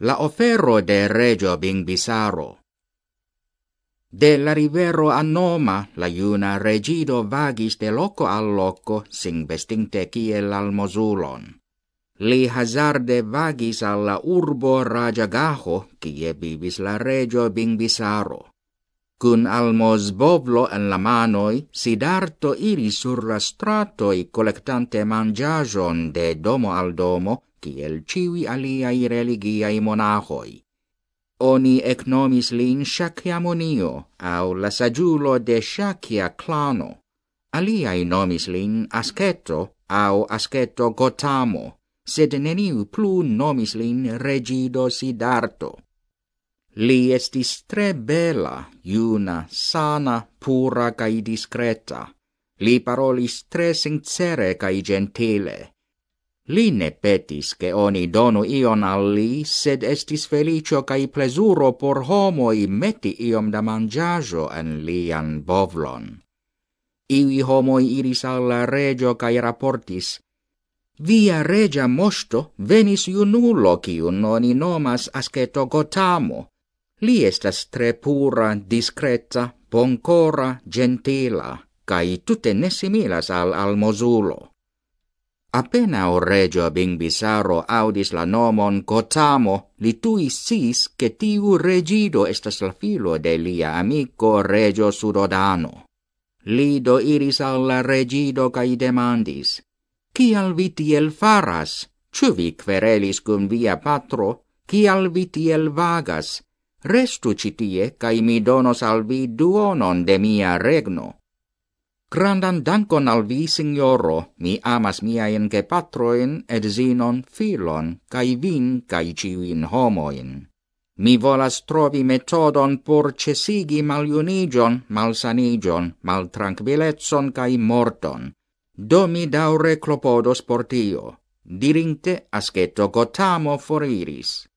la ofero de regio Bingbisaro. De la rivero Anoma la iuna regido vagis de loco al loco sing vestinte kiel almozulon. Li hazarde vagis alla urbo Rajagaho, kie vivis la regio Bingbisaro. Cun al mosboblo en la manoi, Sidarto iri sur la stratoi collectante mangiagion de domo al domo, kiel civi aliai religiai monahoi. Oni ecnomis lin Shakyamonio, au la sagiulo de Shakya clano. Aliai nomis lin Asceto, au Asceto Gotamo, sed neniu plu nomis lin Regido Sidarto. Li estis tre bela, iuna, sana, pura cae discreta. Li parolis tre sincere cae gentile. Li ne petis che oni donu ion al li, sed estis felicio cae plesuro por homoi meti iom da mangiajo en lian bovlon. Iui homoi iris alla regio cae raportis, Via regia mosto venis iunulo cium oni nomas asceto Gotamo, Li estas tre pura, discreta, boncora, gentila, cae tutte ne similas al almozulo. Appena o regio Bingbisaro audis la nomon Gotamo, li tui sis che tiu regido estas la filo de lia amico regio Sudodano. Li do iris al la regido cae demandis, Cial vi tiel faras? Ciu vi querelis cum via patro? Cial vi tiel vagas? restu citie, cae mi donos al vi duonon de mia regno. Grandan dankon al vi, signoro, mi amas miaen ed zinon filon, cae vin, cae ciuin homoin. Mi volas trovi metodon por cesigi maliunigion, malsanigion, maltranquilletson cae morton. Do mi daure clopodos por tio. Dirinte asceto Gotamo foriris.